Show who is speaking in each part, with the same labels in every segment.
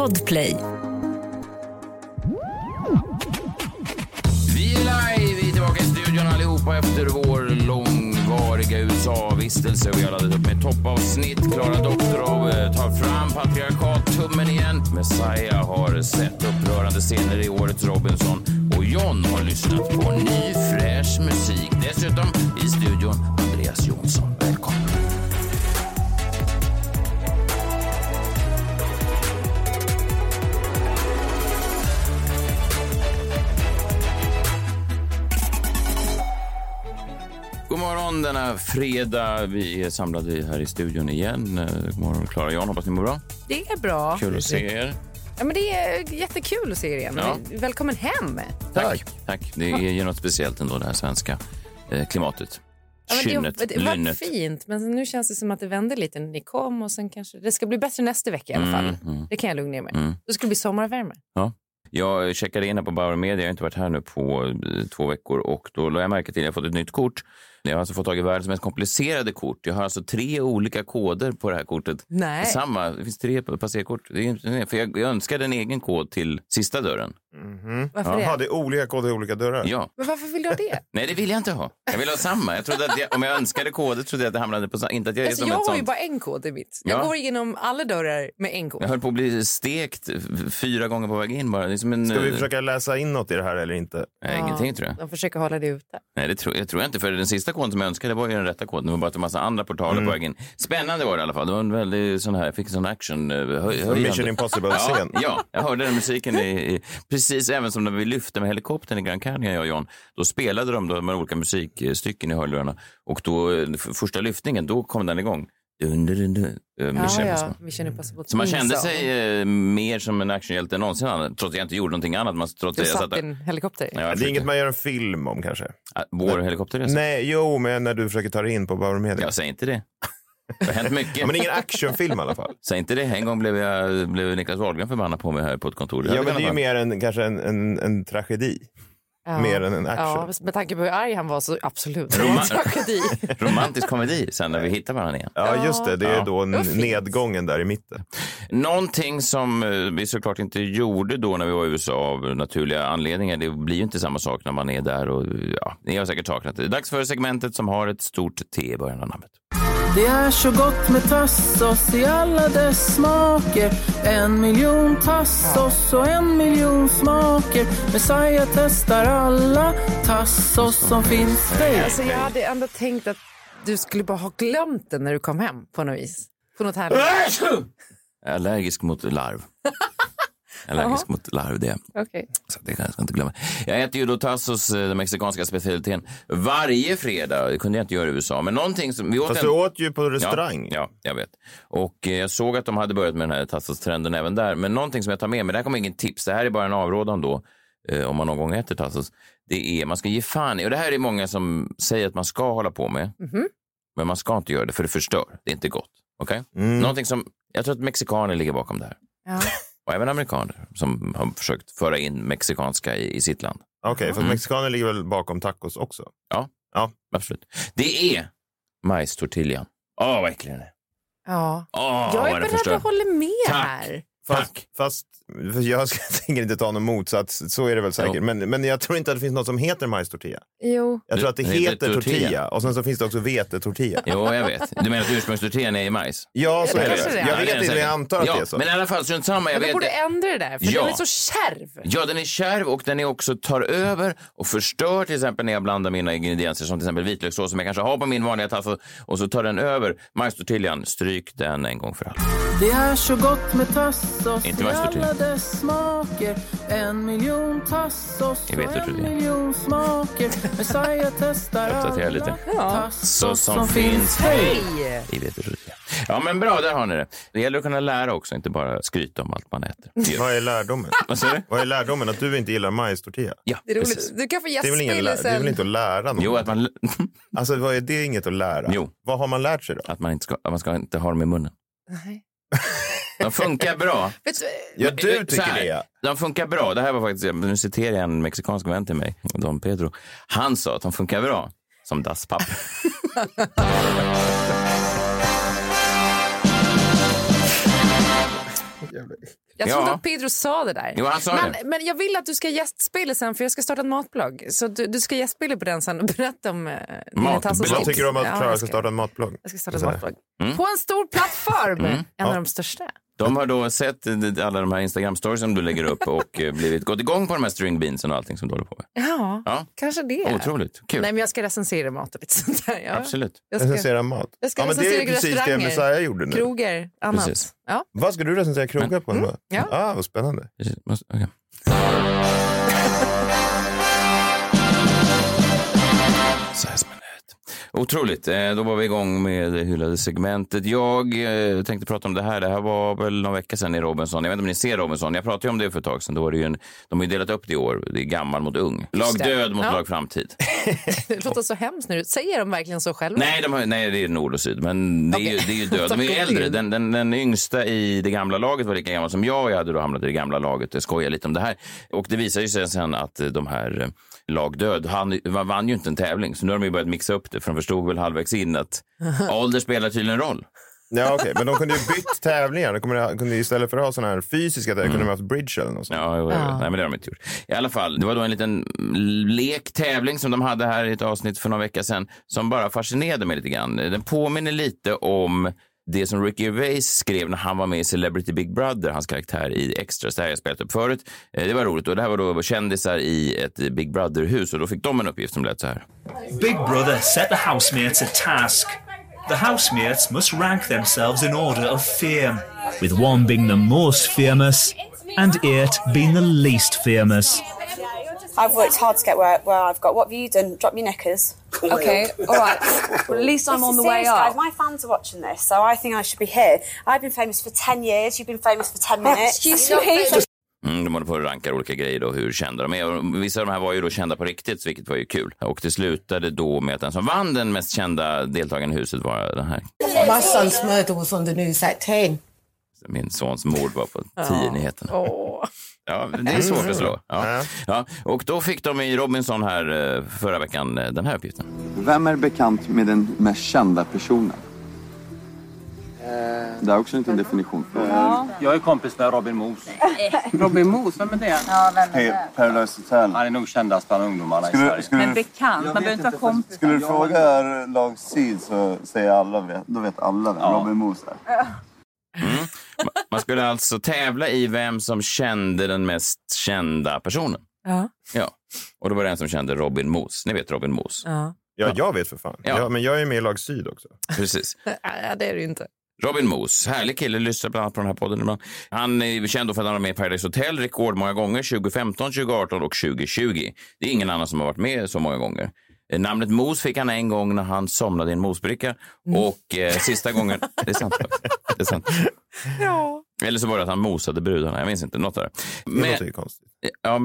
Speaker 1: Podplay.
Speaker 2: Vi är live, vi är tillbaka i studion allihopa efter vår långvariga USA-vistelse. Vi har laddat upp med toppavsnitt. Klara Doktorov eh, tar fram patriarkat-tummen igen. Messiah har sett upprörande scener i årets Robinson. Och John har lyssnat på ny fräsch musik. Dessutom i studion Andreas Jonsson. Morgon denna fredag. Vi är samlade här i studion igen. Eh, God morgon Klara och Jan, hoppas ni mår bra.
Speaker 3: Det är bra.
Speaker 2: Kul att se er.
Speaker 3: Ja, men det är jättekul att se er igen.
Speaker 2: Ja.
Speaker 3: Välkommen hem.
Speaker 2: Tack. Tack. Det är ju något speciellt ändå, det här svenska eh, klimatet.
Speaker 3: Ja, men
Speaker 2: Kynnet,
Speaker 3: det, det var
Speaker 2: lynnet.
Speaker 3: fint, men nu känns det som att det vände lite när ni kom. och sen kanske Det ska bli bättre nästa vecka i alla fall.
Speaker 2: Mm,
Speaker 3: Det kan jag lugna er med. Då ska det bli sommarvärme.
Speaker 2: Ja. Jag checkade in här på Bauer Media, jag har inte varit här nu på eh, två veckor och då lade jag märke till att jag fått ett nytt kort. Jag har alltså fått tag i världens mest komplicerade kort. Jag har alltså tre olika koder på det här kortet.
Speaker 3: Nej.
Speaker 2: Samma, det finns tre passerkort. Det är inte, för jag, jag önskade en egen kod till sista dörren.
Speaker 3: Varför
Speaker 4: Jaha,
Speaker 3: det?
Speaker 4: det är olika koder i olika dörrar?
Speaker 2: Ja.
Speaker 3: Men varför vill du ha det?
Speaker 2: Nej, det vill jag inte ha. Jag vill ha samma. Jag trodde att jag, om jag önskade koder trodde jag att det hamnade på samma. Inte att jag är
Speaker 3: Alltså,
Speaker 2: som
Speaker 3: jag har ju
Speaker 2: sånt.
Speaker 3: bara en kod i mitt. Jag
Speaker 2: Ja.
Speaker 3: går igenom alla dörrar med en kod.
Speaker 2: Jag höll på att bli stekt fyra gånger på väg in bara. Det en,
Speaker 4: Ska vi
Speaker 2: eh,
Speaker 4: försöka läsa in något i det här eller inte?
Speaker 2: Nej, ingenting tror jag.
Speaker 3: De försöker hålla det ute.
Speaker 2: Nej, det tror, jag tror jag inte. För den sista koden som jag önskade var ju den rätta koden. Det var bara en massa andra portaler
Speaker 4: Mm.
Speaker 2: på väg in. Spännande var det i alla fall. Det var en väldigt sån här, jag fick en sån action. eh, Höj.
Speaker 4: Mission Impossible-scen.
Speaker 2: Ja, ja, jag hörde den musiken i, i, precis även som när vi lyfte med helikoptern i Gran Canaria, jag och John. Då spelade de de här olika musikstycken i hörlurarna. Och då, eh, första lyftningen, då kom den igång. Dun, dun, dun, eh,
Speaker 3: Ja,
Speaker 2: Mission
Speaker 3: ja. Mission Impossible.
Speaker 2: Så man kände
Speaker 3: Theme song.
Speaker 2: sig eh, mer som en actionhjälte än någonsin annan, trots att jag inte gjorde någonting annat. Man, trots
Speaker 3: Du
Speaker 2: jag
Speaker 3: satt i en helikopter.
Speaker 2: Ja,
Speaker 4: Det är inget man gör en film om kanske?
Speaker 2: Ah, Vår helikopterresa?
Speaker 4: Nej, jo, men när du försöker ta dig in på Bauer Media.
Speaker 2: Jag säger inte det. Det har hänt mycket.
Speaker 4: Ja, men ingen actionfilm i alla fall.
Speaker 2: Säg inte det. En gång blev, jag, blev Niklas Wahlgren förbannad på mig här på ett kontor.
Speaker 4: Ja, men det är ju mer en, kanske en, en, en tragedi.
Speaker 3: Ja.
Speaker 4: Mer än en action.
Speaker 3: Ja, med tanke på hur arg han var så absolut.
Speaker 2: Roma-
Speaker 3: tragedi.
Speaker 2: Romantisk komedi sen när vi hittar varandra igen.
Speaker 4: Ja, just det. Det är
Speaker 2: Ja.
Speaker 4: då nedgången där i mitten.
Speaker 2: Någonting som eh, vi såklart inte gjorde då när vi var i USA av naturliga anledningar. Det blir ju inte samma sak när man är där och ja, ni har säkert saknat det. Dags för segmentet som har ett stort T i början av namnet.
Speaker 5: Det är så gott med tassos i alla dess smaker En miljon tassos och en miljon smaker Messiah testar alla tassos som finns Hej!
Speaker 3: Alltså, jag hade ändå tänkt att du skulle bara ha glömt den när du kom hem på något vis. På något härligt.
Speaker 2: Jag är allergisk mot larv. Allergisk mot larv, det.
Speaker 3: Okej.
Speaker 2: Så det kan jag inte glömma. Jag äter ju då tassos, eh, den mexikanska specialiteten, varje fredag. Det kunde jag inte göra i USA. Men någonting som... Vi åt
Speaker 4: Fast
Speaker 2: en-
Speaker 4: du åt ju på restaurang.
Speaker 2: Ja, ja, jag vet. Och eh, jag såg att de hade börjat med den här tassos-trenden även där. Men någonting som jag tar med mig, det här kommer ingen tips, det här är bara en avrådan då, eh, om man någon gång äter tassos. Det är, man ska ge fan i, och det här är många som säger att man ska hålla på med. Men man ska inte göra det, för det förstör. Det är inte gott. Okej? Någonting som, jag tror att mexikaner ligger bakom det här.
Speaker 3: Ja.
Speaker 2: Och även amerikaner som har försökt föra in mexikanska i, i sitt land.
Speaker 4: Okej, för mexikaner ligger väl bakom tacos också?
Speaker 2: Ja,
Speaker 4: Ja.
Speaker 2: absolut. Det är majstortillan. Åh, vad äcklig den är.
Speaker 3: ja.
Speaker 2: Åh,
Speaker 3: Jag är beredd att hålla med
Speaker 2: Tack.
Speaker 3: här.
Speaker 4: Fast,
Speaker 2: Tack.
Speaker 4: fast för jag ska, tänker inte ta någon motsats, så är det väl säkert.
Speaker 2: Jo.
Speaker 4: Men, men jag tror inte att det finns något som heter majstortilla.
Speaker 3: Jo.
Speaker 4: Jag tror att det
Speaker 2: Det heter tortilla.
Speaker 4: tortilla och sen så finns det också vetetortilla.
Speaker 2: Jo, jag vet. Du menar att ursprungstortillan är i majs?
Speaker 4: Ja, så är
Speaker 3: det
Speaker 4: det. Jag vet inte, men jag antar att
Speaker 2: ja,
Speaker 4: det är så.
Speaker 2: Men i alla fall, strunt samma. Jag
Speaker 3: Men du
Speaker 2: vet
Speaker 3: borde
Speaker 2: det.
Speaker 3: ändra det där, för
Speaker 2: Ja.
Speaker 3: den är så kärv.
Speaker 2: Ja, den är kärv och den är också tar över och förstör till exempel när jag blandar mina ingredienser som till exempel vitlökssås som jag kanske har på min vanliga tasso och så tar den över majstortillan. Stryk den en gång för alla.
Speaker 5: Det är så gott med tassos
Speaker 2: Inte
Speaker 5: i dess smaker En miljon tassos
Speaker 2: Jag vet
Speaker 5: och en miljon smaker Messiah testar alla
Speaker 2: lite.
Speaker 5: tassos
Speaker 2: som
Speaker 5: som
Speaker 2: finns.
Speaker 5: Hej!
Speaker 2: I vetetortilla. Ja, men bra, där har ni det. Det gäller att kunna lära också, inte bara skryta om allt man äter.
Speaker 4: Vad är lärdomen?
Speaker 2: Vad
Speaker 4: är lärdomen? Att du inte gillar majstortilla?
Speaker 2: Ja,
Speaker 3: Det är
Speaker 2: precis.
Speaker 3: roligt. Du kan få
Speaker 4: lä- det är väl inte att lära någon?
Speaker 2: Jo, att man,
Speaker 4: Alltså, vad är det inget att lära?
Speaker 2: Jo.
Speaker 4: Vad har man lärt sig då?
Speaker 2: att man inte ska, man ska inte ha dem i munnen.
Speaker 3: Nej.
Speaker 2: De funkar bra.
Speaker 4: Ja, du
Speaker 2: eh,
Speaker 4: tycker
Speaker 2: här,
Speaker 4: det. ja.
Speaker 2: De funkar bra. Det här var faktiskt, nu citerar jag en mexikansk vän till mig, Don Pedro. Han sa att de funkar bra som dasspapper.
Speaker 3: Jag
Speaker 2: Ja.
Speaker 3: tror inte att Pedro sa det där.
Speaker 2: Jo, han sa
Speaker 3: men,
Speaker 2: det.
Speaker 3: men jag vill att du ska gästspela sen för jag ska starta en matblogg. Så du, du ska gästspela på den sen och berätta om uh, dina tassavsnitt.
Speaker 4: Vad tycker du om att
Speaker 3: Ja,
Speaker 4: Klara
Speaker 3: jag
Speaker 4: ska starta en matblogg?
Speaker 3: Jag ska starta en matblogg.
Speaker 2: Mm.
Speaker 3: På en stor plattform. En av de största.
Speaker 2: De har då sett alla de här Instagram-stories som du lägger upp och eh, blivit, gått igång på de här string beansen och allting som du håller på med.
Speaker 3: Ja,
Speaker 2: Ja.
Speaker 3: kanske det.
Speaker 2: Otroligt kul.
Speaker 3: Nej, men jag ska recensera mat och lite sånt där. Ja.
Speaker 2: Absolut.
Speaker 3: Jag ska,
Speaker 4: Recensera mat.
Speaker 3: jag ska
Speaker 4: ja, men det är precis det. Messiah gjorde nu.
Speaker 3: kroger, annat.
Speaker 2: Precis.
Speaker 3: Ja.
Speaker 4: Vad ska du recensera krogar på? Mm.
Speaker 3: ja.
Speaker 4: Ah, vad spännande.
Speaker 2: Precis. Måste- Otroligt. Eh, Då var vi igång med det hyllade segmentet. Jag eh, tänkte prata om det här. Det här var väl någon vecka sedan i Robinson. Jag vet inte om ni ser Robinson. Jag pratade ju om det för ett tag sedan. Då var det ju en, de har ju delat upp det i år. Det är gammal mot ung. Lag död mot
Speaker 3: Ja.
Speaker 2: lag framtid.
Speaker 3: Det låter så hemskt nu. Säger de verkligen så själva?
Speaker 2: Nej, de har, nej, det är nord och syd. Men det är, ju,
Speaker 3: Okej.
Speaker 2: det är ju död. De är ju äldre. Den, den, den yngsta i det gamla laget var lika gammal som jag. Jag hade då hamnat i det gamla laget. Jag skojar lite om det här. Och det visar ju sig sen att de här eh, lagdöd, han vann ju inte en tävling. Så nu har de ju börjat mixa upp det. De förstod väl halvvägs in att ålder spelar tydligen roll.
Speaker 4: Ja, okej. Men de kunde ju bytt tävlingar. De kunde, kunde istället för att ha såna här fysiska tävlingar kunde de ha haft bridge eller något sånt.
Speaker 2: Ja, jo,
Speaker 3: Ja.
Speaker 2: nej men det har de inte gjort. I alla fall, det var då en liten lek, tävling som de hade här i ett avsnitt för några veckor sedan som bara fascinerade mig lite grann. Den påminner lite om det som Ricky Gervais skrev när han var med i Celebrity Big Brother, hans karaktär i Extras. Det här jag spelat upp förut. Eh, det var roligt och det här var då kändisar i ett Big Brother-hus och då fick de en uppgift som lät så här.
Speaker 1: Big Brother set the housemates a task. The housemates must rank themselves in order of fame, with one being the most famous and eight being the least famous.
Speaker 6: I've worked hard to get where, where I've got. What have you done? Drop your knickers.
Speaker 7: Okay, all right. Well, at least I'm on the way
Speaker 6: Serious, guys,
Speaker 7: up.
Speaker 6: my fans are watching this, so I think I should be here. I've been famous for 10 years, you've been famous for 10 minutes.
Speaker 7: Excuse me.
Speaker 2: Mm, de håller på att ranka olika grejer då, hur kända de är. Och vissa av de här var ju då kända på riktigt, vilket var ju kul. Och det slutade då med att den som vann den mest kända deltagaren i huset var den här.
Speaker 8: My son's murder was on the news at 10.
Speaker 2: Min sons mord var på tio nyheterna.
Speaker 3: Åh.
Speaker 2: Ja, det är svårt att slå. Ja.
Speaker 4: Ja.
Speaker 2: Ja. Och då fick de i Robinson här eh, förra veckan eh, den här uppgiften.
Speaker 9: Vem är bekant med den mest kända personen? Det är också inte en definition.
Speaker 10: Jag är kompis med Robin Moos.
Speaker 7: Robin Moos, vem är det?
Speaker 9: Paradise Hotel.
Speaker 10: Han är nog kändast bland ungdomarna i
Speaker 9: Skulle,
Speaker 10: Sverige.
Speaker 9: skulle,
Speaker 7: Men bekant, man behöver inte vara kompis.
Speaker 9: skulle du fråga lag syd så säger alla, vet- då vet alla vem
Speaker 10: Ja.
Speaker 9: Robin Moos är.
Speaker 2: Ma- Man skulle alltså tävla i vem som kände den mest kända personen.
Speaker 3: Ja.
Speaker 2: Ja, och då var det en som kände Robin Moos. Ni vet Robin Moos.
Speaker 3: Ja.
Speaker 4: Ja, jag vet för fan.
Speaker 2: Ja.
Speaker 4: Ja. men jag är med i lag syd också.
Speaker 2: Precis.
Speaker 3: ja, det är ju inte.
Speaker 2: Robin Moos, härlig kille, lyssnar bland annat på den här podden ibland. Han är känd för att han var med i Paradise Hotel rekordmånga gånger, 2015, 2018 och 2020. Det är ingen annan som har varit med så många gånger. Eh, Namnet Mos fick han en gång när han somnade i en mosbricka. Och eh, sista gången... Det är sant. Det är sant.
Speaker 3: Ja.
Speaker 2: Eller så var det att han mosade brudarna. Jag minns inte. Något av det.
Speaker 4: Det
Speaker 2: Men-
Speaker 4: låter ju konstigt.
Speaker 2: Ja,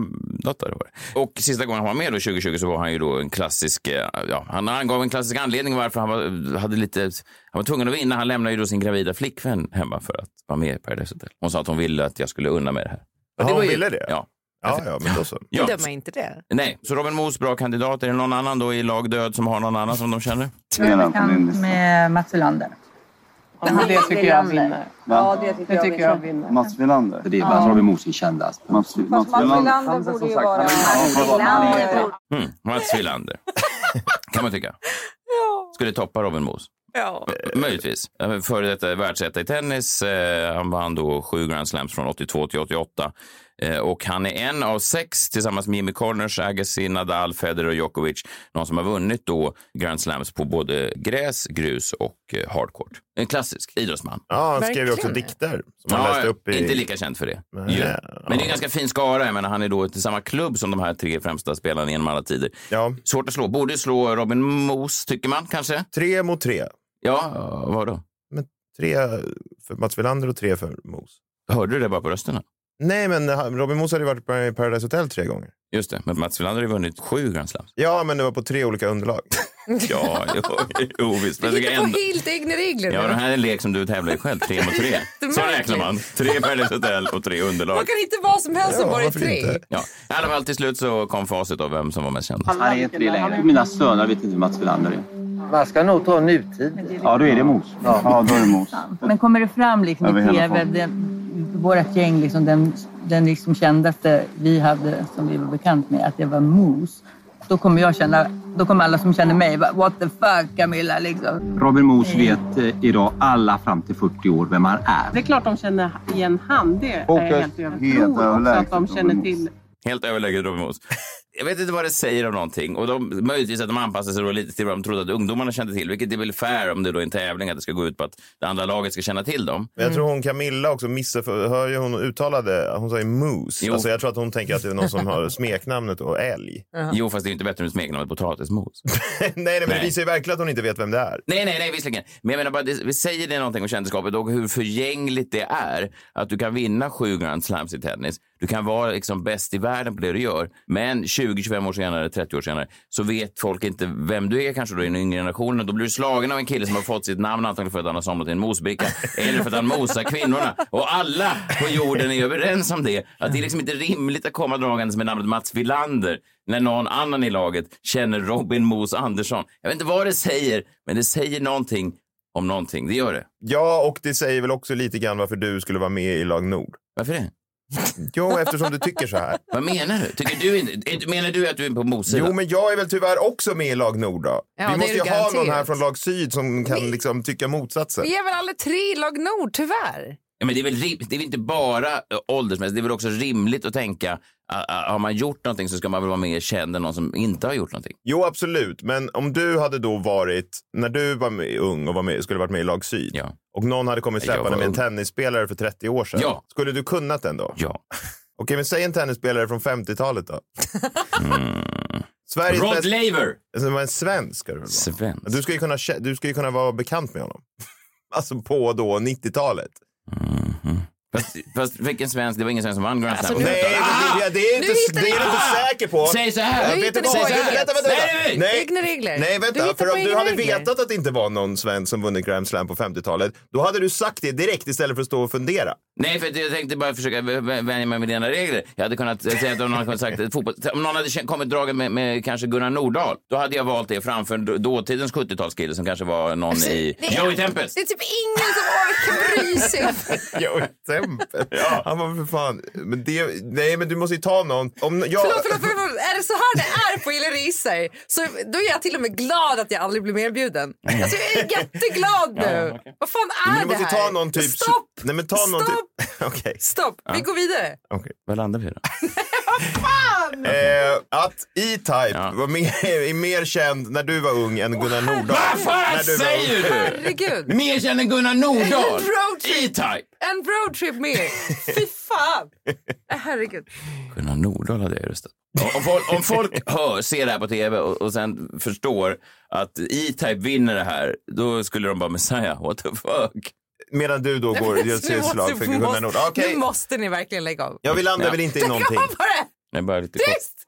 Speaker 2: något det var det. Och sista gången han var med då 2020 så var han ju då en klassisk, eh, ja, han angav en klassisk anledning varför han var, hade lite, han var tvungen att vinna. Han lämnade ju då sin gravida flickvän hemma för att vara med i Paradise Hotel. Hon sa att hon ville att jag skulle unna mig det här.
Speaker 4: Ja, hon
Speaker 3: ju-
Speaker 4: ville det?
Speaker 2: Ja.
Speaker 4: Ja, ja, men då så.
Speaker 2: Ja.
Speaker 3: Döma inte det.
Speaker 2: Nej, så Robin Moos bra kandidat. Är det någon annan då i lag död som har någon annan som de känner?
Speaker 9: Lista.
Speaker 7: med Mats Wilander.
Speaker 8: det tycker jag vinner.
Speaker 9: Va?
Speaker 7: det tycker,
Speaker 8: tycker jag vinner.
Speaker 9: Mats Wilander.
Speaker 10: Det är bara att Robin Moos är kändast.
Speaker 9: Mats, Mats Wilander.
Speaker 7: borde ju vara...
Speaker 2: Mm, Mats Wilander. kan man tycka. Skulle toppa Robin Moos.
Speaker 3: Ja.
Speaker 2: Möjligtvis. Före detta världsetta i tennis. Eh, han vann då sju Grand Slams från 82 till 88. Eh, och han är en av sex tillsammans med Jimmy Connors, Agassi, Nadal, Federer och Djokovic. Någon som har vunnit då Grand Slams på både gräs, grus och eh, hardcourt. En klassisk idrottsman.
Speaker 4: Ja, han skrev ju också dikter som han läste upp i...
Speaker 2: Inte lika känd för det. Ju.
Speaker 4: ja.
Speaker 2: Men det är en ganska fin skara. Jag menar, han är då till samma klubb som de här tre främsta spelarna genom alla tider.
Speaker 4: Ja,
Speaker 2: Svårt att slå. Borde slå Robin Moos, tycker man kanske?
Speaker 4: tre mot tre.
Speaker 2: Ja, vad då?
Speaker 4: Men tre för Mats Wilander och tre för Mos.
Speaker 2: Hörde du det bara på rösterna?
Speaker 4: Nej, men Robin Mos hade ju varit på i Paradise Hotel tre gånger.
Speaker 2: Just det, men Mats Wilander har ju vunnit sju Grand Slams.
Speaker 4: Ja, men det var på tre olika underlag.
Speaker 2: Ja, jo, jo visst.
Speaker 3: Du
Speaker 2: Men det
Speaker 3: hittar
Speaker 2: är
Speaker 3: på
Speaker 2: ändå...
Speaker 3: helt egna regler
Speaker 2: Ja, det här är en lek som du tävlar i själv, tre mot tre. Så räknar man. Tre Paradise Hotel och tre underlag.
Speaker 3: Man kan hitta vad som helst som
Speaker 4: Ja,
Speaker 3: bara är tre.
Speaker 4: inte?
Speaker 2: Ja, i alla fall till slut så kom facit av vem som var mest känd.
Speaker 10: Han är inte det längre. Mina söner vet inte vem Mats Wilander är.
Speaker 8: Man ska nog ta nutid.
Speaker 10: Ja, då är det Moos.
Speaker 9: Ja, då är det Mos.
Speaker 7: Men kommer det fram liksom i tv, vårt gäng, liksom, den, den liksom kändaste vi hade som vi var bekant med, att det var Moose. Då kommer jag känna, då kommer alla som känner mig, bara, what the fuck Camilla liksom.
Speaker 10: Robin Moos vet eh, idag alla fram till 40 år vem han är.
Speaker 7: Det är klart de känner igen han, det är jag helt övertygad till.
Speaker 2: Helt överlägset Robin Moos. Jag vet inte vad det säger om någonting. Och de, möjligtvis att de anpassar sig då lite till vad de trodde att ungdomarna kände till. Vilket är väl fair om det då är en tävling att det ska gå ut på att det andra laget ska känna till dem.
Speaker 4: Men jag tror hon Camilla också hör ju hon uttalade, hon sa ju moose.
Speaker 2: Jo.
Speaker 4: Alltså jag tror att hon tänker att det är någon som har smeknamnet och älg.
Speaker 2: Jo, fast det är inte bättre än smeknamnet potatismos.
Speaker 4: nej, nej, men
Speaker 2: Nej.
Speaker 4: det visar ju verkligen att hon inte vet vem det är.
Speaker 2: Nej, nej, nej, visserligen. Men jag menar bara, det, vi säger det någonting om kändisskapet och hur förgängligt det är. Att du kan vinna sju Grand Slams i tennis. Du kan vara liksom bäst i världen på det du gör. Men 20-25 år senare, 30 år senare, så vet folk inte vem du är kanske då i den yngre generationen. Då blir du slagen av en kille som har fått sitt namn antagligen för att han har somnat i en mosbricka eller för att han mosar kvinnorna. Och alla på jorden är överens om det. Att det är liksom inte rimligt att komma dragandes med namnet Mats Wilander när någon annan i laget känner Robin Mos Andersson. Jag vet inte vad det säger, men det säger någonting om någonting. Det gör det.
Speaker 4: Ja, och det säger väl också lite grann varför du skulle vara med i lag Nord.
Speaker 2: Varför det?
Speaker 4: Jo, eftersom du tycker så här.
Speaker 2: Vad menar du? Tycker du inte, menar du att du är på mossidan?
Speaker 4: Jo, men jag är väl tyvärr också med i lag Nord då.
Speaker 3: Ja,
Speaker 4: Vi måste ju ha någon här från lag Syd som kan liksom tycka motsatsen.
Speaker 3: Vi är väl alla tre i lag Nord, tyvärr.
Speaker 2: Ja, men det, är väl, det är väl inte bara äh, åldersmässigt, det är väl också rimligt att tänka har man gjort någonting så ska man väl vara mer känd än någon som inte har gjort någonting.
Speaker 4: Jo, absolut. Men om du hade då varit, när du var med, ung och var med, skulle varit med i lag Syd
Speaker 2: Ja.
Speaker 4: och någon hade kommit släpande med en tennisspelare för 30 år sedan.
Speaker 2: Ja.
Speaker 4: Skulle du kunnat den då?
Speaker 2: Ja.
Speaker 4: Okej, men säg en tennisspelare från 50-talet då. Sveriges
Speaker 2: Rod
Speaker 4: bästa...
Speaker 2: Laver!
Speaker 4: Alltså, en svensk ska du väl vara?
Speaker 2: Svensk.
Speaker 4: Du ska, ju kunna, du ska ju kunna vara bekant med honom. alltså på då 90-talet.
Speaker 2: Fast, fast vilken svensk? Det var ingen svensk som vann Grand Slam.
Speaker 3: Alltså,
Speaker 4: Nej, det, det är inte, det är du inte säker på.
Speaker 2: Säg så här.
Speaker 4: Jag
Speaker 3: Nu
Speaker 4: vet
Speaker 3: hittar
Speaker 4: inte
Speaker 3: ni
Speaker 4: vad.
Speaker 3: på
Speaker 4: Vänta,
Speaker 3: eget.
Speaker 4: vänta, vänta.
Speaker 2: Nej, nej,
Speaker 3: Egna regler.
Speaker 4: Nej,
Speaker 3: Du
Speaker 4: vänta.
Speaker 3: hittar
Speaker 4: För om du hade
Speaker 3: regler.
Speaker 4: vetat att det inte var någon svensk som vunnit Grand Slam på 50-talet, då hade du sagt det direkt istället för att stå och fundera.
Speaker 2: Nej, för jag tänkte bara försöka vä- vä- vänja mig med dina regler. Jag hade kunnat säga att om någon hade sagt fotboll, om någon hade kommit dragen med, med kanske Gunnar Nordahl, då hade jag valt det framför dåtidens 70-talskille som kanske var någon i
Speaker 3: det är-
Speaker 2: Joey Tempest.
Speaker 3: Det är typ ingen som orkar bry sig.
Speaker 4: Jo, exempel. Han var för fan... Men det, nej, men du måste ju ta någon. Om jag,
Speaker 3: Förlåt, förlåt, förlåt. Är det så här det är på Illa Risar så då är jag till och med glad att jag aldrig blir medbjuden. Alltså, jag är jätteglad nu. Vad fan är
Speaker 4: Men du
Speaker 3: det
Speaker 4: måste
Speaker 3: här?
Speaker 4: ta någon typ...
Speaker 3: Stopp!
Speaker 4: Nej, men ta någon
Speaker 3: Stopp!
Speaker 4: typ... Okej.
Speaker 3: Stopp, vi går vidare.
Speaker 4: okej.
Speaker 2: Vad landar vi då?
Speaker 4: Eh, att E-Type
Speaker 2: Ja.
Speaker 4: var mer, är mer känd när du var ung än Gunnar Nordahl.
Speaker 2: Vad fan säger du?
Speaker 3: Herregud.
Speaker 2: Mer känd än Gunnar Nordahl. E-Type.
Speaker 3: En roadtrip mer. Fy fan. Herregud.
Speaker 2: Gunnar Nordahl hade jag röstat om folk, om folk hör, ser det här på tv och, och sen förstår att E-Type vinner det här, då skulle de bara Messiah, what the fuck?
Speaker 4: Medan du då går och
Speaker 3: måste-
Speaker 4: slag för Gunnar Nordahl. Okej,
Speaker 3: Nu måste ni verkligen lägga av.
Speaker 4: jag vill landar
Speaker 2: Ja.
Speaker 4: väl inte i
Speaker 3: Lägg
Speaker 4: någonting.
Speaker 3: av bara.
Speaker 2: Det bara lite kort.
Speaker 3: Tyst!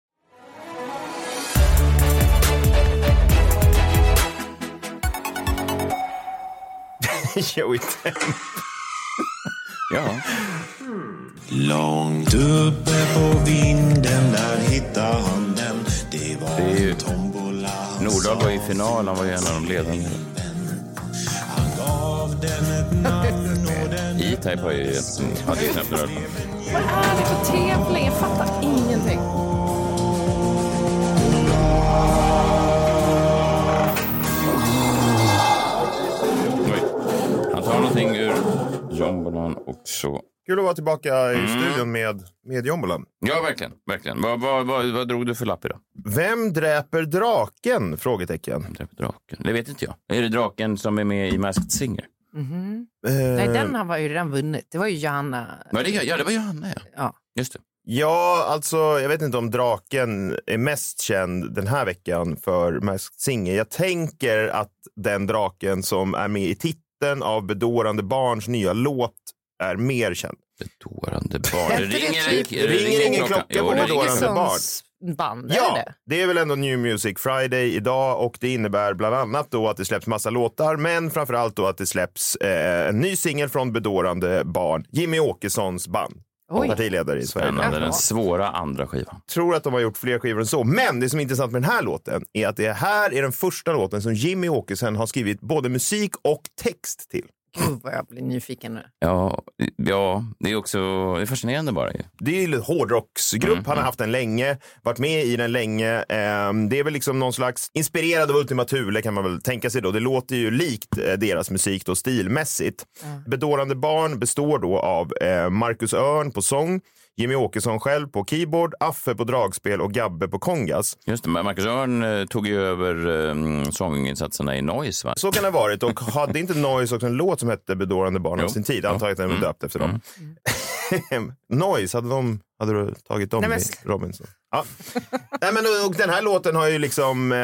Speaker 4: Joey Temp.
Speaker 2: Ja.
Speaker 11: Långt uppe på vinden där hittade han den Det var
Speaker 2: Det är ju...
Speaker 11: en tombola han
Speaker 2: Nordahl var i final, han var ju en av de ledande.
Speaker 11: gav den ett namn och den
Speaker 2: E-Type har ju egentligen- hade ju knappt.
Speaker 3: Vad är det för tävling? Jag fattar ingenting.
Speaker 2: Jombolan och så.
Speaker 4: Kul att vara tillbaka i
Speaker 2: Mm.
Speaker 4: studion med, med Jombolan.
Speaker 2: Ja, verkligen. verkligen. Vad, vad, vad, vad drog du för lapp idag?
Speaker 4: Vem dräper draken? Frågetecken.
Speaker 2: Vem dräper draken? Det vet inte jag. Är det draken som är med i Masked Singer?
Speaker 3: Mhm.
Speaker 4: Eh,
Speaker 3: Nej, den har var ju redan vunnit. Det var ju Johanna.
Speaker 2: Var det, ja, det var Johanna, ja.
Speaker 3: Ja.
Speaker 2: Just det.
Speaker 4: Ja, alltså jag vet inte om draken är mest känd den här veckan för Masked Singer. Jag tänker att den draken som är med i titeln av Bedårande Barns nya låt är mer känd.
Speaker 2: Bedårande barn. Det ringer,
Speaker 4: ringer ingen klocka
Speaker 2: Jo,
Speaker 4: på Bedårande barn.
Speaker 3: Band,
Speaker 4: Ja,
Speaker 3: det det?
Speaker 4: det är väl ändå New Music Friday idag och det innebär bland annat då att det släpps massa låtar, men framför allt då att det släpps eh, en ny singel från Bedårande barn, Jimmy Åkessons band.
Speaker 3: Oj.
Speaker 4: Partiledare i Sverige.
Speaker 2: Spännande. Den svåra andra skivan.
Speaker 4: tror att de har gjort fler skivor än så. Men det som är intressant med den här låten är att det här är den första låten som Jimmy Åkesson har skrivit både musik och text till.
Speaker 3: Gud vad jag blir nyfiken nu.
Speaker 2: Ja, ja, det är också det är fascinerande bara.
Speaker 4: Det är ju en hårdrocksgrupp. Han har haft den länge, varit med i den länge. Ehm, Det är väl liksom någon slags inspirerad av Ultima Thule kan man väl tänka sig då. Det låter ju likt eh, deras musik då stilmässigt. Bedårande barn består då av eh, Marcus Örn på sång, Jimmy Åkesson själv på keyboard, Affe på dragspel och Gabbe på kongas.
Speaker 2: Just det, Marcus Örn eh, tog ju över um, sånginsatserna i Noise. Va?
Speaker 4: Så kan det ha varit. Och hade inte Noise också en låt som hette Bedårande barn av sin tid? Den var
Speaker 2: Mm.
Speaker 4: döpt efter dem. Noise, hade, de, hade du tagit dem
Speaker 3: Nej, men-
Speaker 4: i Robinson? Ja. Nej, men, och den här låten har ju liksom, eh,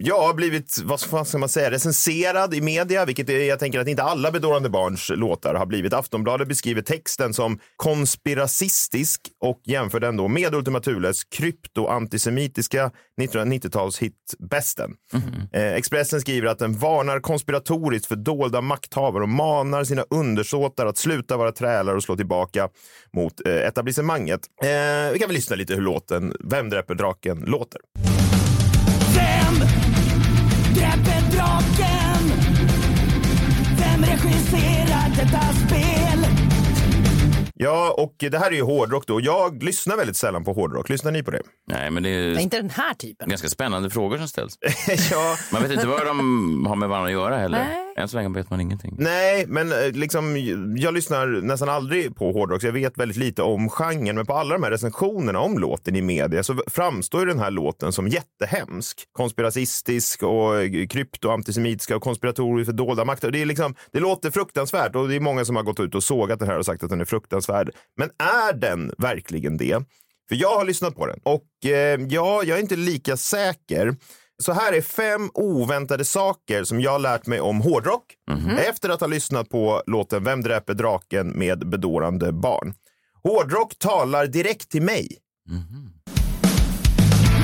Speaker 4: ja, blivit, vad fan ska man säga, recenserad i media, vilket är, jag tänker att inte alla Bedårande barns låtar har blivit. Aftonbladet beskriver texten som konspiracistisk och jämför den då med Ultima Thules krypto-antisemitiska 1990-talshit Bästen. Eh, Expressen skriver att den varnar konspiratoriskt för dolda makthavare och manar sina undersåtar att sluta vara trälar och slå tillbaka mot eh, etablissemanget. Eh, vi kan väl lyssna lite hur låten Vem dräper draken låter.
Speaker 12: Vem dräper draken? Vem regisserar detta spel?
Speaker 4: Ja, och det här är ju hårdrock då. Jag lyssnar väldigt sällan på hårdrock. Lyssnar ni på det?
Speaker 2: Nej, men det är
Speaker 3: Nej, inte den här typen.
Speaker 2: ganska spännande frågor som ställs.
Speaker 4: ja.
Speaker 2: Man vet inte vad de har med varandra att göra heller.
Speaker 3: Nej.
Speaker 2: Än så länge vet man ingenting.
Speaker 4: Nej, men eh, liksom, jag lyssnar nästan aldrig på hårdrock, så jag vet väldigt lite om genren. Men på alla de här recensionerna om låten i media så framstår ju den här låten som jättehemsk. Konspiracistisk och eh, kryptoantisemitiska krypto-antisemitiska och konspiratorisk för dolda makter. Det, är liksom, det låter fruktansvärt och det är många som har gått ut och sågat den här och sagt att den är fruktansvärd. Men är den verkligen det? För jag har lyssnat på den och eh, ja, jag är inte lika säker. Så här är fem oväntade saker som jag har lärt mig om hårdrock efter att ha lyssnat på låten Vem dräper draken med bedårande barn. Hårdrock talar direkt till mig.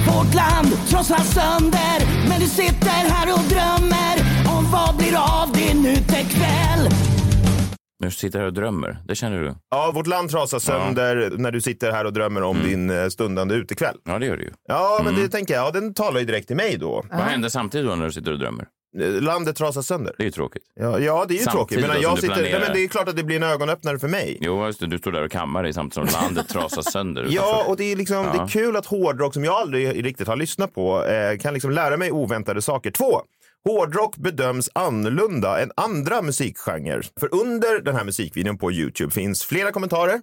Speaker 12: Vårt land krossas sönder Men du sitter här och drömmer Om vad blir av din utekväll
Speaker 2: Nu sitter här och drömmer. Det känner du?
Speaker 4: Ja, vårt land trasas sönder när du sitter här och drömmer om din eh, stundande utekväll.
Speaker 2: Ja, det gör det ju.
Speaker 4: Ja, men det tänker jag, ja, den talar ju direkt till mig då.
Speaker 2: Vad händer samtidigt då när du sitter och drömmer?
Speaker 4: Eh, Landet trasas sönder.
Speaker 2: Det är ju tråkigt.
Speaker 4: Ja, ja det är ju
Speaker 2: Samtidigt
Speaker 4: tråkigt. Men jag
Speaker 2: du
Speaker 4: sitter, nej, men det är klart att det blir en ögonöppnare för mig.
Speaker 2: Jo, just det. Du står där och kammar dig samtidigt som landet trasas sönder.
Speaker 4: Ja, och det är, liksom, det
Speaker 2: Ja.
Speaker 4: är kul att hårdrock, som jag aldrig riktigt har lyssnat på, eh, kan liksom lära mig oväntade saker. Två, hårdrock bedöms annorlunda än andra musikgenrer. För under den här musikvideon på Youtube finns flera kommentarer.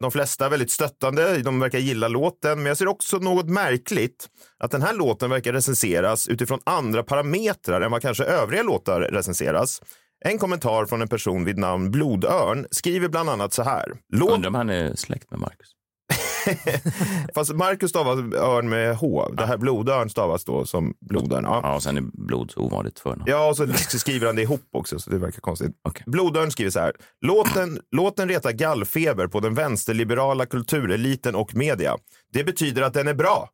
Speaker 4: De flesta är väldigt stöttande, de verkar gilla låten, men jag ser också något märkligt att den här låten verkar recenseras utifrån andra parametrar än vad kanske övriga låtar recenseras. En kommentar från en person vid namn Blodörn skriver bland annat så här. Låt...
Speaker 2: Undrar om han är släkt med Marcus.
Speaker 4: Fast Marcus stavas örn med H. Det här blodörn stavas då som blodörn. Ja.
Speaker 2: Ja, och sen är blod så ovanligt förnamn.
Speaker 4: Ja, och så skriver han det ihop också, så det verkar konstigt. Blodörn skriver så här. Låten, låten retar gallfeber på den vänsterliberala kultureliten och media. Det betyder att den är bra.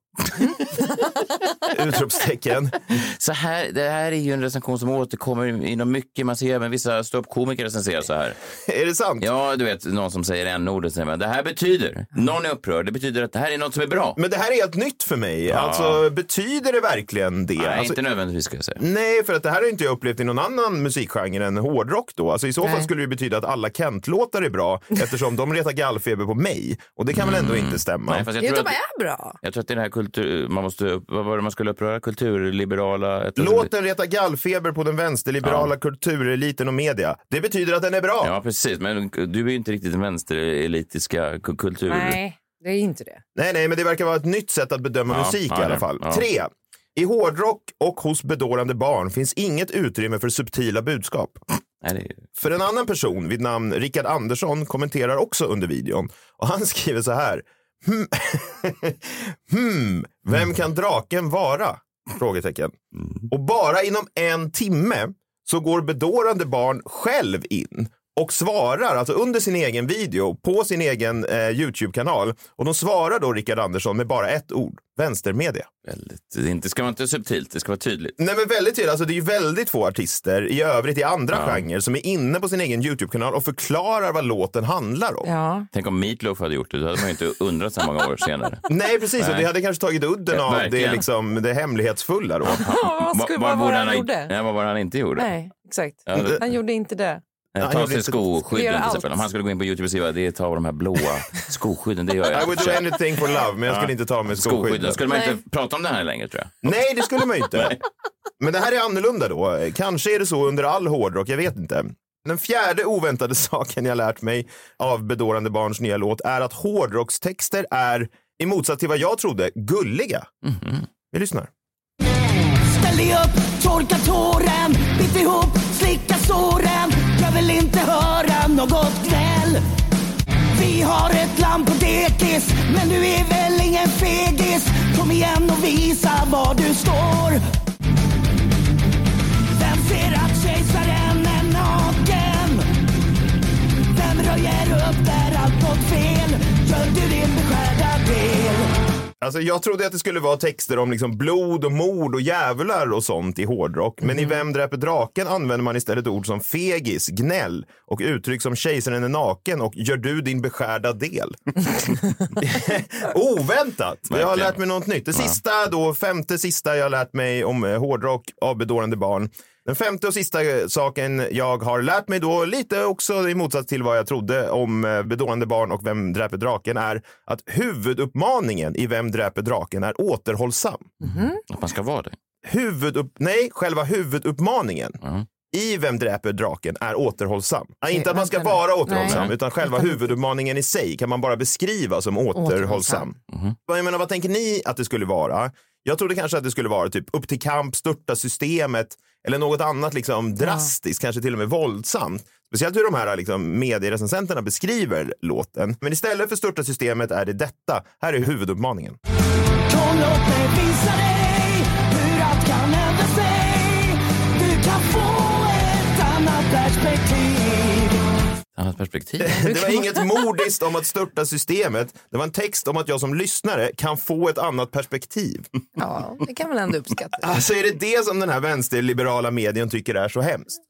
Speaker 4: Utropstecken.
Speaker 2: Så här, det här är ju en recension som återkommer inom mycket. Man ser även vissa ståuppkomiker recensera så här.
Speaker 4: Är det sant?
Speaker 2: Ja, du vet, någon som säger n-ordet säger man, det här betyder, någon är upprörd, det betyder att det här är något som är bra.
Speaker 4: Men det här är helt nytt för mig.
Speaker 2: Ja.
Speaker 4: Alltså, betyder det verkligen det?
Speaker 2: Nej,
Speaker 4: alltså,
Speaker 2: inte nödvändigtvis ska jag säga.
Speaker 4: Nej, för att det här har inte jag upplevt i någon annan musikgenre än hårdrock då. Alltså i så fall
Speaker 3: Nej.
Speaker 4: skulle det betyda att alla Kent-låtar är bra eftersom de retar gallfeber på mig. Och det kan väl ändå inte stämma?
Speaker 2: Nej, fast jag
Speaker 3: Jo,
Speaker 2: tror
Speaker 3: de
Speaker 2: att,
Speaker 3: är bra.
Speaker 2: jag tror att det är den här kultur, man måste, vad var det man skulle uppröra? Kulturliberala? ett-
Speaker 4: Låten retar gallfeber på den vänsterliberala kultureliten och media. Det betyder att den är bra.
Speaker 2: Ja, precis. Men du är ju inte riktigt den vänsterelitiska ku- kultur...
Speaker 3: Nej, det är inte det.
Speaker 4: Nej, nej, men det verkar vara ett nytt sätt att bedöma
Speaker 2: Ja,
Speaker 4: musik
Speaker 2: ja,
Speaker 4: i alla fall.
Speaker 2: ja.
Speaker 4: Tre. I hårdrock och hos bedårande barn finns inget utrymme för subtila budskap.
Speaker 2: Nej, det är...
Speaker 4: För en annan person vid namn Rickard Andersson kommenterar också under videon och han skriver så här. Hmm. hmm. Vem kan draken vara? Frågetecken. Och bara inom en timme så går bedårande barn själv in och svarar, alltså under sin egen video på sin egen eh, Youtube-kanal. Och de svarar då Rickard Andersson med bara ett ord, vänstermedia.
Speaker 2: Väldigt, det inte ska vara inte subtilt, det ska vara tydligt.
Speaker 4: Nej men väldigt tydligt, alltså det är ju väldigt få artister i övrigt i andra
Speaker 2: Ja.
Speaker 4: genrer som är inne på sin egen Youtube-kanal och förklarar vad låten handlar om.
Speaker 3: Ja.
Speaker 2: Tänk om Meatloaf hade gjort det, då hade man ju inte undrat så många år senare.
Speaker 4: Nej precis, och
Speaker 2: Nej.
Speaker 4: det hade kanske tagit udden
Speaker 2: Ja,
Speaker 4: av det, liksom, det hemlighetsfulla då.
Speaker 3: vad skulle- vad var han
Speaker 2: ha-
Speaker 3: gjorde?
Speaker 2: Ja, vad var det han inte gjorde?
Speaker 3: Nej, exakt.
Speaker 2: Ja, det-
Speaker 3: Han gjorde inte det.
Speaker 2: Eh,
Speaker 4: han
Speaker 2: Ta
Speaker 4: gjorde
Speaker 2: sig skoskydden till exempel. Om han skulle gå in på Youtube och skriva det är ta av de här blåa skoskydden, det gör jag.
Speaker 4: I would do anything for love, men jag skulle inte ta med skoskydden.
Speaker 2: Då skulle man
Speaker 3: Nej.
Speaker 2: inte prata om det här längre tror jag.
Speaker 4: Nej, det skulle man inte. Men det här är annorlunda då. Kanske är det så under all hårdrock, jag vet inte. Den fjärde oväntade saken jag lärt mig av Bedårande Barns nya låt är att hårdrockstexter är, i motsats till vad jag trodde, gulliga. Vi lyssnar.
Speaker 12: Ställ dig upp, torka tåren, bit ihop, slicka såren. Jag vill inte höra något gnäll. Vi har ett land på dekis, men du är väl ingen fegis. Kom igen och visa var du står. Vem ser att kejsaren är naken? Vem röjer upp där allt gått fel? Gör du din beskärda del?
Speaker 4: Alltså, jag trodde att det skulle vara texter om liksom blod och mord och djävlar och sånt i hårdrock. Men i Vem dräper draken använder man istället ord som fegis, gnäll och uttryck som kejsaren är naken och gör du din beskärda del. Oväntat! Jag har
Speaker 2: Verkligen.
Speaker 4: lärt mig något nytt. Det sista då, femte sista jag har lärt mig om eh, hårdrock av bedårande barn. Den femte och sista eh, saken jag har lärt mig då, lite också i motsats till vad jag trodde om eh, bedårande barn och Vem dräper draken, är att huvuduppmaningen i Vem dräper draken är återhållsam.
Speaker 2: Att man ska vara det.
Speaker 4: Huvudupp... Nej, själva huvuduppmaningen i Vem dräper draken är återhållsam. Nej, inte att man ska vara återhållsam,
Speaker 3: Nej.
Speaker 4: utan själva huvuduppmaningen i sig kan man bara beskriva som återhållsam. Vad Jag menar, vad tänker ni att det skulle vara? Jag trodde kanske att det skulle vara typ upp till kamp, störta systemet eller något annat liksom drastiskt, kanske till och med våldsamt. Speciellt hur de här liksom, medierecensenterna beskriver låten. Men istället för störta systemet är det detta. Här är huvuduppmaningen.
Speaker 12: Kom låt mig visa dig Annat perspektiv.
Speaker 4: Det var inget modiskt om att störta systemet. Det var en text om att jag som lyssnare kan få ett annat perspektiv.
Speaker 3: Ja, det kan man ändå uppskatta.
Speaker 4: Alltså är det det som den här vänsterliberala medien tycker är så hemskt?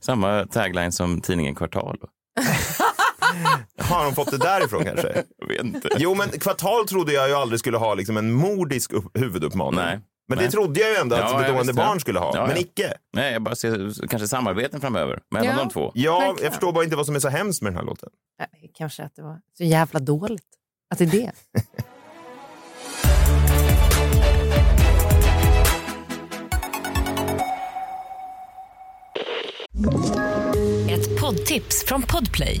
Speaker 2: Samma tagline som tidningen Kvartal.
Speaker 4: Har de fått det därifrån kanske?
Speaker 2: Jag vet inte.
Speaker 4: Jo, men kvartal trodde jag ju aldrig skulle ha liksom en mordisk upp- huvuduppmaning.
Speaker 2: Nej.
Speaker 4: Men
Speaker 2: Nej.
Speaker 4: det trodde jag ju ändå att
Speaker 2: Ja,
Speaker 4: bedående barn skulle ha.
Speaker 2: Ja,
Speaker 4: men
Speaker 2: ja.
Speaker 4: icke.
Speaker 2: Nej, jag bara ser kanske samarbeten framöver mellan
Speaker 3: Ja.
Speaker 2: de två.
Speaker 4: Ja,
Speaker 3: Verkligen.
Speaker 4: jag förstår bara inte vad som är så hemskt med den här låten.
Speaker 3: Kanske att det var så jävla dåligt. Att det är det.
Speaker 13: Ett poddtips från Podplay.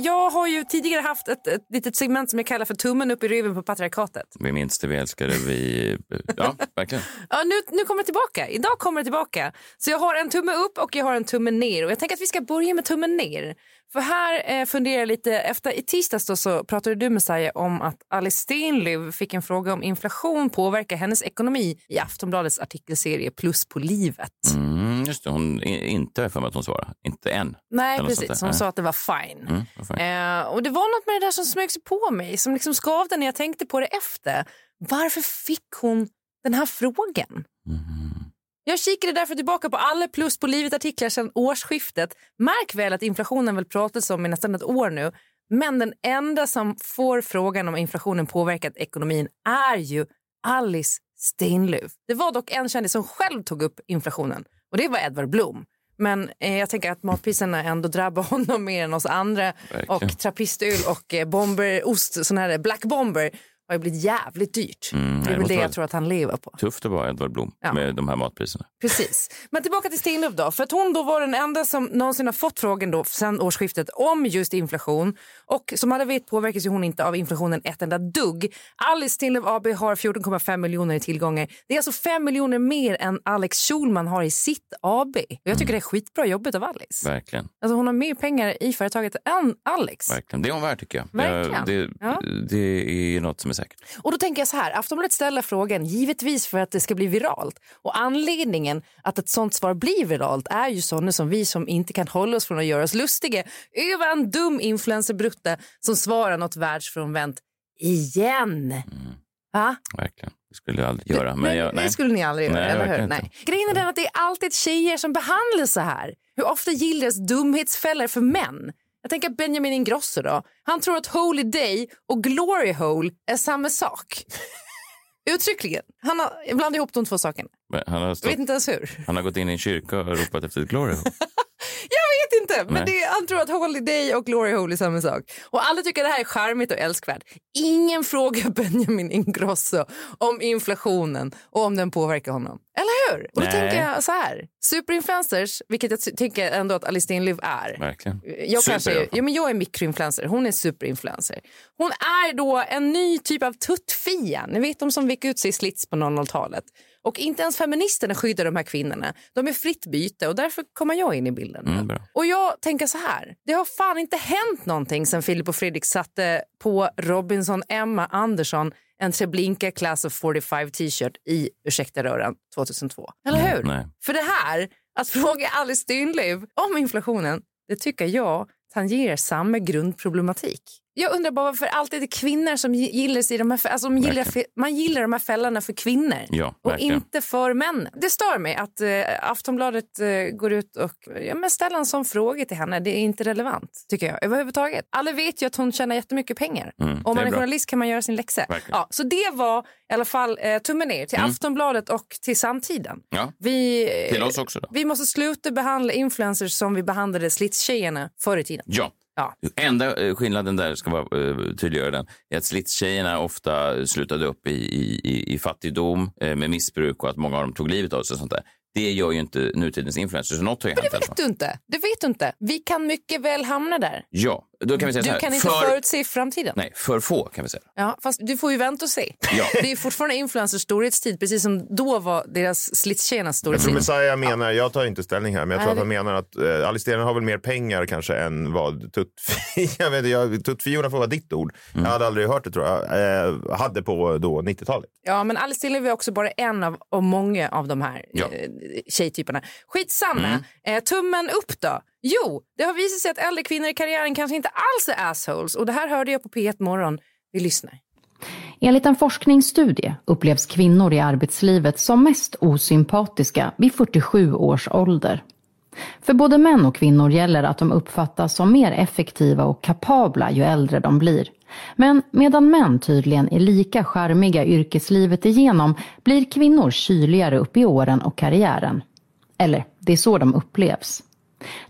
Speaker 3: Jag har ju tidigare haft ett, ett litet segment som jag kallar för tummen upp i röven på patriarkatet.
Speaker 2: Vi minns det, vi älskar det, vi... Ja, verkligen.
Speaker 3: Ja, nu, nu kommer det tillbaka. Idag kommer det tillbaka. Så jag har en tumme upp och jag har en tumme ner. Och jag tänker att vi ska börja med tummen ner. För här eh, funderar jag lite, efter i tisdags då så pratade du Messiah om att Alice Stenlöf fick en fråga om inflation påverkar hennes ekonomi i Aftonbladets artikelserie Plus på livet.
Speaker 2: Mm, just det, hon inte för mig att hon svarade. Inte än.
Speaker 3: Nej, precis. Hon sa att det var fine.
Speaker 2: Mm, fan.
Speaker 3: Eh, och det var något med det där som smög sig på mig, som liksom skavde när jag tänkte på det efter. Varför fick hon den här frågan? Jag kikade därför tillbaka på alla plus på livet-artiklar sedan årsskiftet. Märk väl att inflationen väl pratats om i nästan ett år nu. Men den enda som får frågan om inflationen påverkat ekonomin är ju Alice Stenlöf. Det var dock en kändis som själv tog upp inflationen och det var Edvard Blom. Men eh, jag tänker att matpriserna ändå drabbar honom mer än oss andra.
Speaker 2: Verkligen.
Speaker 3: Och trappistöl och eh, bomberost, sån här black bomber, har ju blivit jävligt dyrt.
Speaker 2: Mm,
Speaker 3: det är väl det jag tror att han lever på.
Speaker 2: Tufft att vara Edvard Blom
Speaker 3: Ja.
Speaker 2: med de här matpriserna.
Speaker 3: Precis. Men tillbaka till Stenlöf då. För att hon då var den enda som någonsin har fått frågan då sen årsskiftet om just inflation. Och som alla vet påverkas ju hon inte av inflationen ett enda dugg. Alice Stenlöf AB har 14,5 miljoner i tillgångar. Det är alltså 5 miljoner mer än Alex Schulman har i sitt AB. Och jag tycker det är skitbra jobbet av Alice.
Speaker 2: Verkligen.
Speaker 3: Alltså hon har mer pengar i företaget än Alex.
Speaker 2: Verkligen. Det är hon värd tycker jag.
Speaker 3: Verkligen.
Speaker 2: Eh, Det,
Speaker 3: Ja.
Speaker 2: det är något som är säkert.
Speaker 3: Och då tänker jag så här, Aftonbladet ställer frågan givetvis för att det ska bli viralt. Och anledningen att ett sånt svar blir viralt är ju sådana som vi som inte kan hålla oss från att göra oss lustiga över en dum influencerbrutta som svarar något världsfrånvänt igen. Va?
Speaker 2: Verkligen. Det skulle jag aldrig göra. Men jag, nej.
Speaker 3: Det skulle ni aldrig göra,
Speaker 2: Nej,
Speaker 3: eller hur? Nej. Grejen är den att det är alltid tjejer som behandlas så här. Hur ofta gillas dumhetsfällor för män? Jag tänker Benjamin Ingrosso då. Han tror att Holy Day och Glory Hole är samma sak. Uttryckligen. Han har blandat ihop de två sakerna.
Speaker 2: Han har, stått,
Speaker 3: vet inte ens hur.
Speaker 2: han har gått in i en kyrka och ropat efter ett glory hole.
Speaker 3: Jag vet inte, men det, han tror att Holiday och Glory Hole är samma sak. Och alla tycker det här är charmigt och älskvärt. Ingen frågar Benjamin Ingrosso om inflationen och om den påverkar honom. Eller hur? Och då
Speaker 2: Nej.
Speaker 3: tänker jag så här. Superinfluencers, vilket jag ty- tycker ändå att Alice Stenlöf är.
Speaker 2: Verkligen.
Speaker 3: Jag,
Speaker 2: Super
Speaker 3: kanske, ja, men jag är mikroinfluencer, hon är superinfluencer. Hon är då en ny typ av tuttfia. Ni vet de som fick ut sig i slits på 00-talet. Och inte ens feministerna skyddar de här kvinnorna. De är fritt byte och därför kommer jag in i bilden.
Speaker 2: Mm.
Speaker 3: Och jag tänker så här, det har fan inte hänt någonting sen Filip och Fredrik satte på Robinson Emma Andersson en Treblinka Class of 45 t-shirt i Ursäkta röran 2002. Eller hur?
Speaker 2: Nej.
Speaker 3: För det här, att fråga Alice Stenlöf om inflationen, det tycker jag tangerar samma grundproblematik. Jag undrar bara varför alltid det är kvinnor som gillas i de här, alltså de gillar, man gillar de här fällorna för kvinnor
Speaker 2: Ja,
Speaker 3: och inte för män. Det stör mig att eh, Aftonbladet eh, går ut och ja, men ställer en sån fråga till henne. Det är inte relevant, tycker jag. Överhuvudtaget. Alla vet ju att hon tjänar jättemycket pengar.
Speaker 2: Mm,
Speaker 3: Om man
Speaker 2: är
Speaker 3: är journalist kan man göra sin läxa.
Speaker 2: Verkligen.
Speaker 3: Ja, så det var i alla fall eh, tummen ner till
Speaker 2: Mm.
Speaker 3: Aftonbladet och till samtiden.
Speaker 2: Ja.
Speaker 3: Vi, eh,
Speaker 2: Till oss också då.
Speaker 3: vi måste sluta behandla influencers som vi behandlade slitstjejerna förr i tiden.
Speaker 2: Ja.
Speaker 3: Ja.
Speaker 2: Enda eh, skillnaden där, ska vara uh, tydliggöra den, är att slitstjejerna ofta slutade upp i, i, i, fattigdom eh, med missbruk och att många av dem tog livet av sig och sånt där. Det gör ju inte nutidens influencers. Så något har ju
Speaker 3: Men det vet du inte. Det vet du inte. Vi kan mycket väl hamna där.
Speaker 2: Ja, då kan vi säga så
Speaker 3: Du
Speaker 2: här.
Speaker 3: kan inte
Speaker 2: för,
Speaker 3: förutse framtiden.
Speaker 2: Nej, för få kan vi säga.
Speaker 3: Ja, fast du får ju vänta och se.
Speaker 2: Ja.
Speaker 3: Det är fortfarande influencers storhetstid, precis som då var deras slitstjejernas
Speaker 4: Jag tror
Speaker 3: storhetstid.
Speaker 4: Messiah menar, jag tar inte ställning här, men jag tror
Speaker 3: Nej,
Speaker 4: att han menar att eh, Alice Stenlöf har väl mer pengar kanske än vad tuttfi- jag vet inte, jag- tuttfiorna får vara ditt ord.
Speaker 2: Mm.
Speaker 4: Jag hade aldrig hört det tror jag. Eh, hade på då 90-talet.
Speaker 3: Ja, men Alice Stenlöf är också bara en av, av många av de här
Speaker 4: Ja.
Speaker 3: eh, tjejtyperna. Skitsamma.
Speaker 2: Mm.
Speaker 3: Eh, tummen upp då. Jo, det har visat sig att äldre kvinnor i karriären kanske inte alls är assholes. Och det här hörde jag på P1 Morgon. Vi lyssnar.
Speaker 14: Enligt en forskningsstudie upplevs kvinnor i arbetslivet som mest osympatiska vid 47 års ålder. För både män och kvinnor gäller att de uppfattas som mer effektiva och kapabla ju äldre de blir. Men medan män tydligen är lika charmiga yrkeslivet igenom blir kvinnor kyligare upp i åren och karriären. Eller, det är så de upplevs.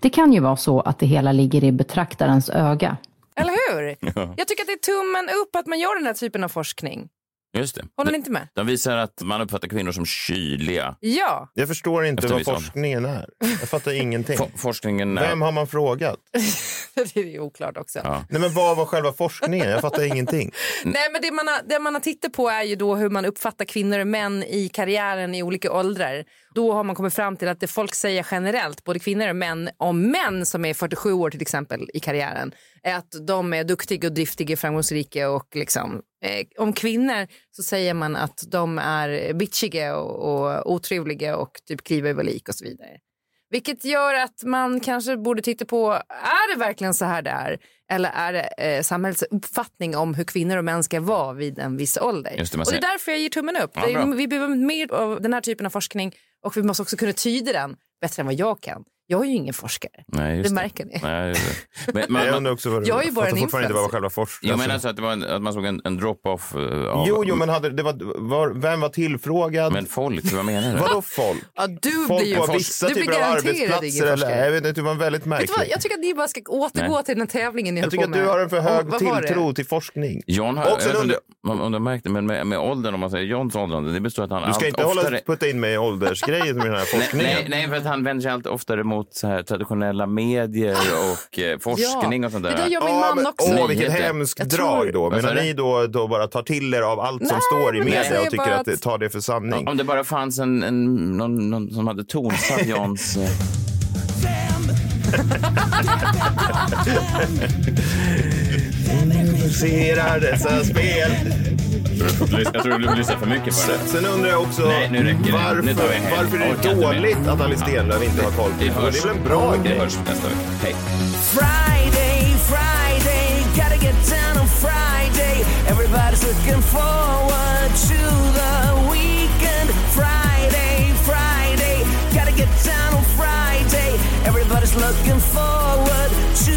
Speaker 14: Det kan ju vara så att det hela ligger i betraktarens öga.
Speaker 3: Eller hur?
Speaker 2: Ja.
Speaker 3: Jag tycker att det är tummen upp att man gör den här typen av forskning.
Speaker 2: Just det.
Speaker 3: Håller ni inte med?
Speaker 2: De visar att man uppfattar kvinnor som kyliga.
Speaker 3: Ja.
Speaker 4: Jag förstår inte
Speaker 2: Efter
Speaker 4: vad forskningen är. Jag fattar ingenting.
Speaker 2: forskningen är...
Speaker 4: Vem har man frågat?
Speaker 3: det är ju oklart också.
Speaker 2: Ja.
Speaker 4: Nej, men vad var själva forskningen? Jag fattar ingenting.
Speaker 3: Nej, men det man, har, det man har tittat på är ju då hur man uppfattar kvinnor och män i karriären i olika åldrar. Då har man kommit fram till att det folk säger generellt, både kvinnor och män, om män som är 47 år till exempel i karriären, är att de är duktiga och driftiga, framgångsrika och liksom eh, om kvinnor så säger man att de är bitchiga och, och otrevliga och typ kliver över lik och så vidare. Vilket gör att man kanske borde titta på, är det verkligen så här det är? Eller är det eh, samhällets uppfattning om hur kvinnor och män ska vara vid en viss ålder?
Speaker 2: Det,
Speaker 3: och det är därför jag ger tummen upp.
Speaker 2: Ja,
Speaker 3: vi behöver mer av den här typen av forskning och vi måste också kunna tyda den bättre än vad jag kan. Jag är ju ingen forskare.
Speaker 2: Nej, just
Speaker 3: det märker ni.
Speaker 2: Nej, det. Men,
Speaker 4: Men jag undrar också vad
Speaker 3: Jag är bara en
Speaker 4: fortfarande inte vad själva forskningen...
Speaker 2: Jag menar alltså att, det var en, att man såg en, en drop-off eh, av...
Speaker 4: Jo, jo, men hade, det var, var, vem var tillfrågad?
Speaker 2: Men folk, vad menar du?
Speaker 4: Vadå folk?
Speaker 3: Ja, du
Speaker 4: Folk
Speaker 3: blir ju
Speaker 4: på vissa
Speaker 3: du blir
Speaker 4: typer av arbetsplatser eller? Jag vet inte, det var väldigt
Speaker 3: Vet du vad?
Speaker 4: märkligt.
Speaker 3: Jag tycker att ni bara ska återgå
Speaker 2: Nej.
Speaker 3: till den tävlingen ni
Speaker 4: Jag tycker
Speaker 3: på
Speaker 4: att
Speaker 3: med.
Speaker 4: du har en för hög
Speaker 3: det?
Speaker 4: tilltro till forskning.
Speaker 2: John har,
Speaker 4: Och
Speaker 2: jag vet inte om, du märkte, men med, med åldern, om man säger Johns åldrande, det består att han
Speaker 4: Du ska inte hålla, putta in mig i åldersgrejen med den här forskningen.
Speaker 2: nej, nej, för att han vänder sig allt oftare mot så här traditionella medier och eh, forskning och sånt där.
Speaker 3: det där gör min man
Speaker 4: men,
Speaker 3: också.
Speaker 4: Åh, vilket
Speaker 2: Nyheter.
Speaker 4: hemskt
Speaker 3: Jag
Speaker 4: drag
Speaker 3: tror-
Speaker 4: då.
Speaker 2: Du?
Speaker 4: ni då, då bara tar till er av allt som
Speaker 3: Nej,
Speaker 4: står i
Speaker 3: men jag
Speaker 4: media
Speaker 3: säger
Speaker 4: och tycker
Speaker 3: bara
Speaker 4: att det
Speaker 3: att-
Speaker 4: tar det för sanning?
Speaker 2: Om det bara fanns en, en, någon, någon som hade tonsatt Johns... eh,
Speaker 4: Ser dessa spel.
Speaker 2: Jag tror du lyssnar för mycket på det.
Speaker 4: sen undrar jag också
Speaker 2: Nej, nu räcker det.
Speaker 4: varför,
Speaker 2: Nu tar vi en
Speaker 4: varför är det dåligt att Alice Stenlöf inte har koll på det?
Speaker 2: hörs.
Speaker 4: Det är väl en bra
Speaker 2: Det
Speaker 4: grej?
Speaker 2: hörs nästa vecka. Hej.
Speaker 12: Friday, Friday, gotta get down on Friday. Everybody's looking forward to the weekend. Friday, Friday, gotta get down on Friday. Everybody's looking forward to